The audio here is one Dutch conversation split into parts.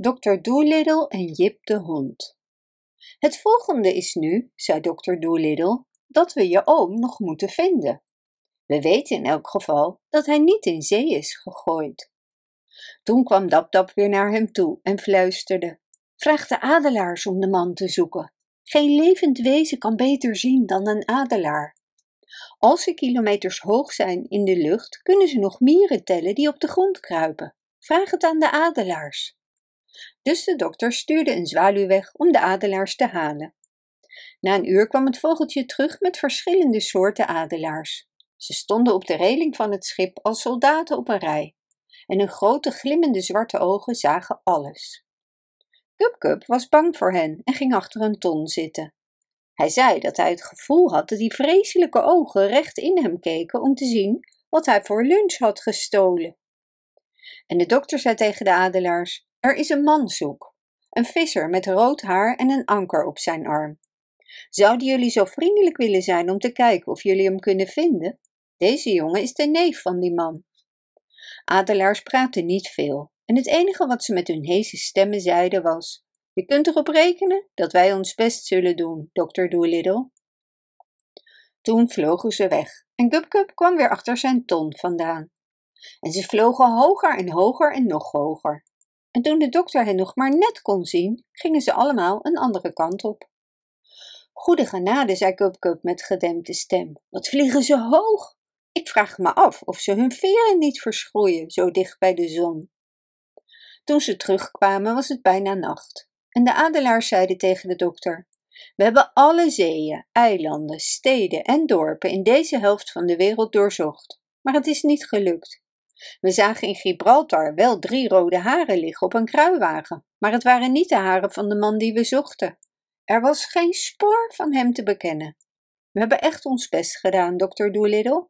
Dr. Doolittle en Jip de hond. Het volgende is nu, zei Dr. Doolittle, dat we je oom nog moeten vinden. We weten in elk geval dat hij niet in zee is gegooid. Toen kwam Dab weer naar hem toe en fluisterde: Vraag de adelaars om de man te zoeken. Geen levend wezen kan beter zien dan een adelaar. Als ze kilometers hoog zijn in de lucht, kunnen ze nog mieren tellen die op de grond kruipen. Vraag het aan de adelaars. Dus de dokter stuurde een zwaluw weg om de adelaars te halen. Na een uur kwam het vogeltje terug met verschillende soorten adelaars. Ze stonden op de reling van het schip als soldaten op een rij, en hun grote glimmende zwarte ogen zagen alles. Kup was bang voor hen en ging achter een ton zitten. Hij zei dat hij het gevoel had dat die vreselijke ogen recht in hem keken om te zien wat hij voor lunch had gestolen. En de dokter zei tegen de adelaars: Er is een man zoek, een visser met rood haar en een anker op zijn arm. Zouden jullie zo vriendelijk willen zijn om te kijken of jullie hem kunnen vinden? Deze jongen is de neef van die man. Adelaars praten niet veel, en het enige wat ze met hun heese stemmen zeiden was: Je kunt erop rekenen dat wij ons best zullen doen, dokter Doolittle. Toen vlogen ze weg en Gupkup kwam weer achter zijn ton vandaan. En ze vlogen hoger en hoger en nog hoger. En toen de dokter hen nog maar net kon zien, gingen ze allemaal een andere kant op. Goede genade, zei Gupkup met gedempte stem. Wat vliegen ze hoog! Ik vraag me af of ze hun veren niet verschroeien zo dicht bij de zon. Toen ze terugkwamen was het bijna nacht. En de adelaars zeiden tegen de dokter: We hebben alle zeeën, eilanden, steden en dorpen in deze helft van de wereld doorzocht, maar het is niet gelukt. We zagen in Gibraltar wel drie rode haren liggen op een kruiwagen, maar het waren niet de haren van de man die we zochten. Er was geen spoor van hem te bekennen. We hebben echt ons best gedaan, dokter Doolittle.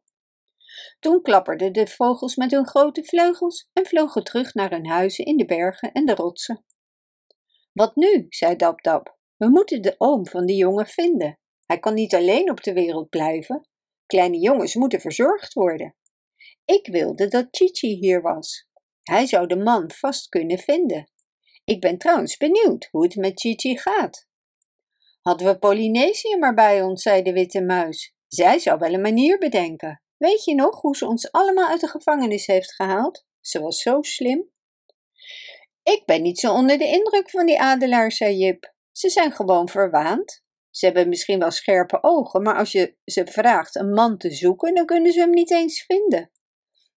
Toen klapperden de vogels met hun grote vleugels en vlogen terug naar hun huizen in de bergen en de rotsen. Wat nu? zei Dab We moeten de oom van die jongen vinden. Hij kan niet alleen op de wereld blijven. Kleine jongens moeten verzorgd worden. Ik wilde dat Chichi hier was. Hij zou de man vast kunnen vinden. Ik ben trouwens benieuwd hoe het met Chichi gaat. Hadden we Polynesië maar bij ons, zei de witte muis. Zij zou wel een manier bedenken. Weet je nog hoe ze ons allemaal uit de gevangenis heeft gehaald? Ze was zo slim. Ik ben niet zo onder de indruk van die adelaars, zei Jip. Ze zijn gewoon verwaand. Ze hebben misschien wel scherpe ogen, maar als je ze vraagt een man te zoeken, dan kunnen ze hem niet eens vinden.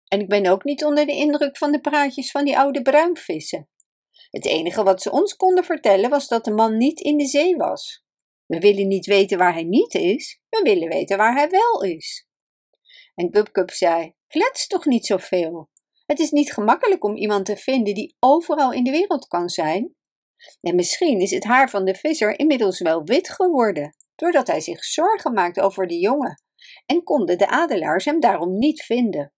En ik ben ook niet onder de indruk van de praatjes van die oude bruinvissen. Het enige wat ze ons konden vertellen was dat de man niet in de zee was. We willen niet weten waar hij niet is, we willen weten waar hij wel is. En Gupkup zei: Klets toch niet zoveel. Het is niet gemakkelijk om iemand te vinden die overal in de wereld kan zijn. En misschien is het haar van de visser inmiddels wel wit geworden, doordat hij zich zorgen maakt over de jongen, en konden de adelaars hem daarom niet vinden.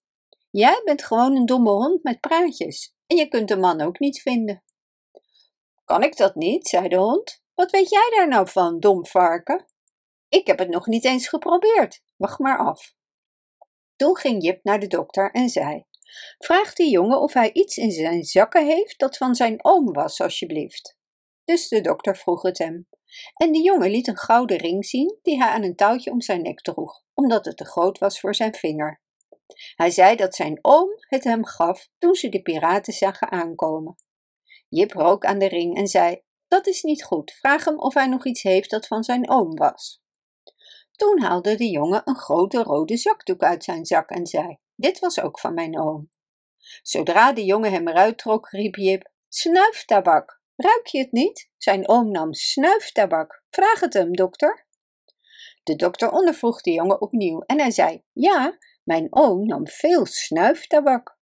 Jij bent gewoon een domme hond met praatjes, en je kunt de man ook niet vinden. Kan ik dat niet? zei de hond. Wat weet jij daar nou van, dom varken? Ik heb het nog niet eens geprobeerd. Wacht maar af. Toen ging Jip naar de dokter en zei: Vraag die jongen of hij iets in zijn zakken heeft dat van zijn oom was, alsjeblieft. Dus de dokter vroeg het hem. En de jongen liet een gouden ring zien die hij aan een touwtje om zijn nek droeg, omdat het te groot was voor zijn vinger. Hij zei dat zijn oom het hem gaf toen ze de piraten zagen aankomen. Jip rook aan de ring en zei: Dat is niet goed, vraag hem of hij nog iets heeft dat van zijn oom was. Toen haalde de jongen een grote rode zakdoek uit zijn zak en zei: Dit was ook van mijn oom. Zodra de jongen hem eruit trok, riep Jip: Snuiftabak, ruik je het niet? Zijn oom nam snuiftabak. Vraag het hem, dokter. De dokter ondervroeg de jongen opnieuw en hij zei: Ja, mijn oom nam veel snuiftabak.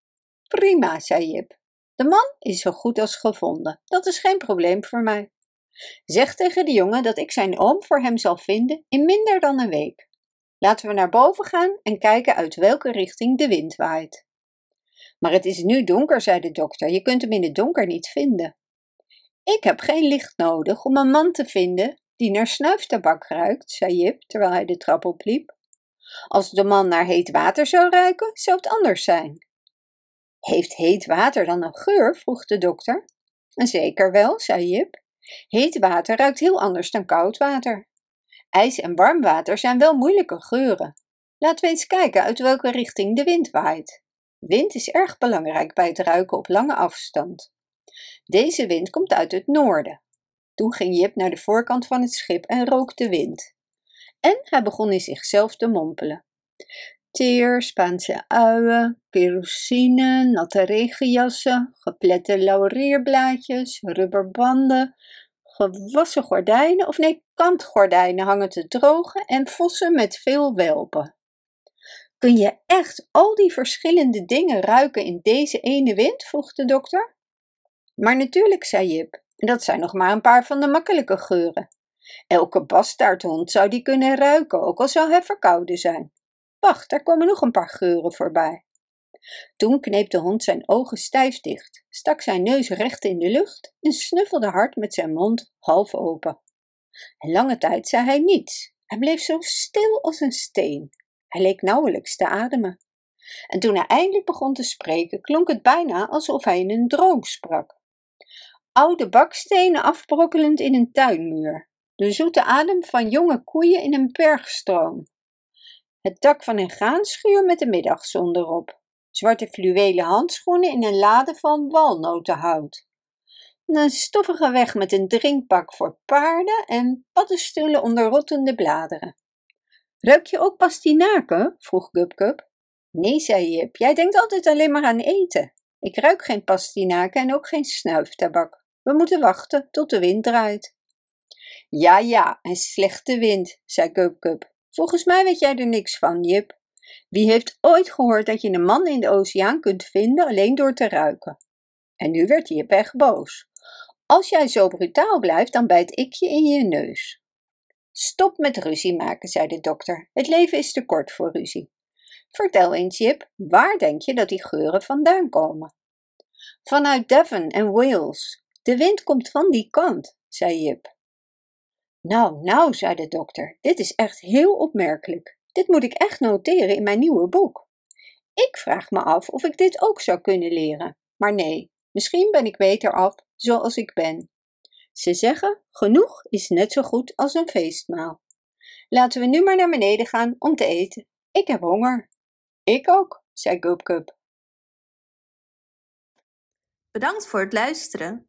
Prima, zei Jip. De man is zo goed als gevonden. Dat is geen probleem voor mij. Zeg tegen de jongen dat ik zijn oom voor hem zal vinden in minder dan een week. Laten we naar boven gaan en kijken uit welke richting de wind waait. Maar het is nu donker, zei de dokter. Je kunt hem in het donker niet vinden. Ik heb geen licht nodig om een man te vinden die naar snuiftabak ruikt, zei Jip terwijl hij de trap opliep. Als de man naar heet water zou ruiken, zou het anders zijn. Heeft heet water dan een geur? vroeg de dokter. Zeker wel, zei Jip. Heet water ruikt heel anders dan koud water. IJs en warm water zijn wel moeilijke geuren. Laten we eens kijken uit welke richting de wind waait. Wind is erg belangrijk bij het ruiken op lange afstand. Deze wind komt uit het noorden. Toen ging Jip naar de voorkant van het schip en rook de wind. En hij begon in zichzelf te mompelen. Teer, Spaanse uien, kerosine, natte regenjassen, geplette laurierblaadjes, rubberbanden, gewassen gordijnen, of nee, kantgordijnen hangen te drogen en vossen met veel welpen. Kun je echt al die verschillende dingen ruiken in deze ene wind? vroeg de dokter. Maar natuurlijk, zei Jip, dat zijn nog maar een paar van de makkelijke geuren. Elke bastaardhond zou die kunnen ruiken, ook al zou hij verkouden zijn. Wacht, daar komen nog een paar geuren voorbij. Toen kneep de hond zijn ogen stijf dicht, stak zijn neus recht in de lucht en snuffelde hard met zijn mond half open. En lange tijd zei hij niets. Hij bleef zo stil als een steen. Hij leek nauwelijks te ademen. En toen hij eindelijk begon te spreken, klonk het bijna alsof hij in een droom sprak. Oude bakstenen afbrokkelend in een tuinmuur, de zoete adem van jonge koeien in een bergstroom, het dak van een graanschuur met de middagzon erop, zwarte fluwelen handschoenen in een lade van walnotenhout, een stoffige weg met een drinkpak voor paarden en paddenstoelen onder rottende bladeren. Ruik je ook pastinaken? vroeg Gupgup. Nee, zei Jip, jij denkt altijd alleen maar aan eten. Ik ruik geen pastinaken en ook geen snuiftabak. We moeten wachten tot de wind draait. Ja, ja, een slechte wind, zei Gupgup. Volgens mij weet jij er niks van, Jip. Wie heeft ooit gehoord dat je een man in de oceaan kunt vinden alleen door te ruiken? En nu werd Jip echt boos. Als jij zo brutaal blijft, dan bijt ik je in je neus. Stop met ruzie maken, zei de dokter. Het leven is te kort voor ruzie. Vertel eens, Jip, waar denk je dat die geuren vandaan komen? Vanuit Devon en Wales. De wind komt van die kant, zei Jip. Nou, nou, zei de dokter, dit is echt heel opmerkelijk. Dit moet ik echt noteren in mijn nieuwe boek. Ik vraag me af of ik dit ook zou kunnen leren. Maar nee, misschien ben ik beter af zoals ik ben. Ze zeggen: genoeg is net zo goed als een feestmaal. Laten we nu maar naar beneden gaan om te eten. Ik heb honger. Ik ook, zei Gupgup. Bedankt voor het luisteren.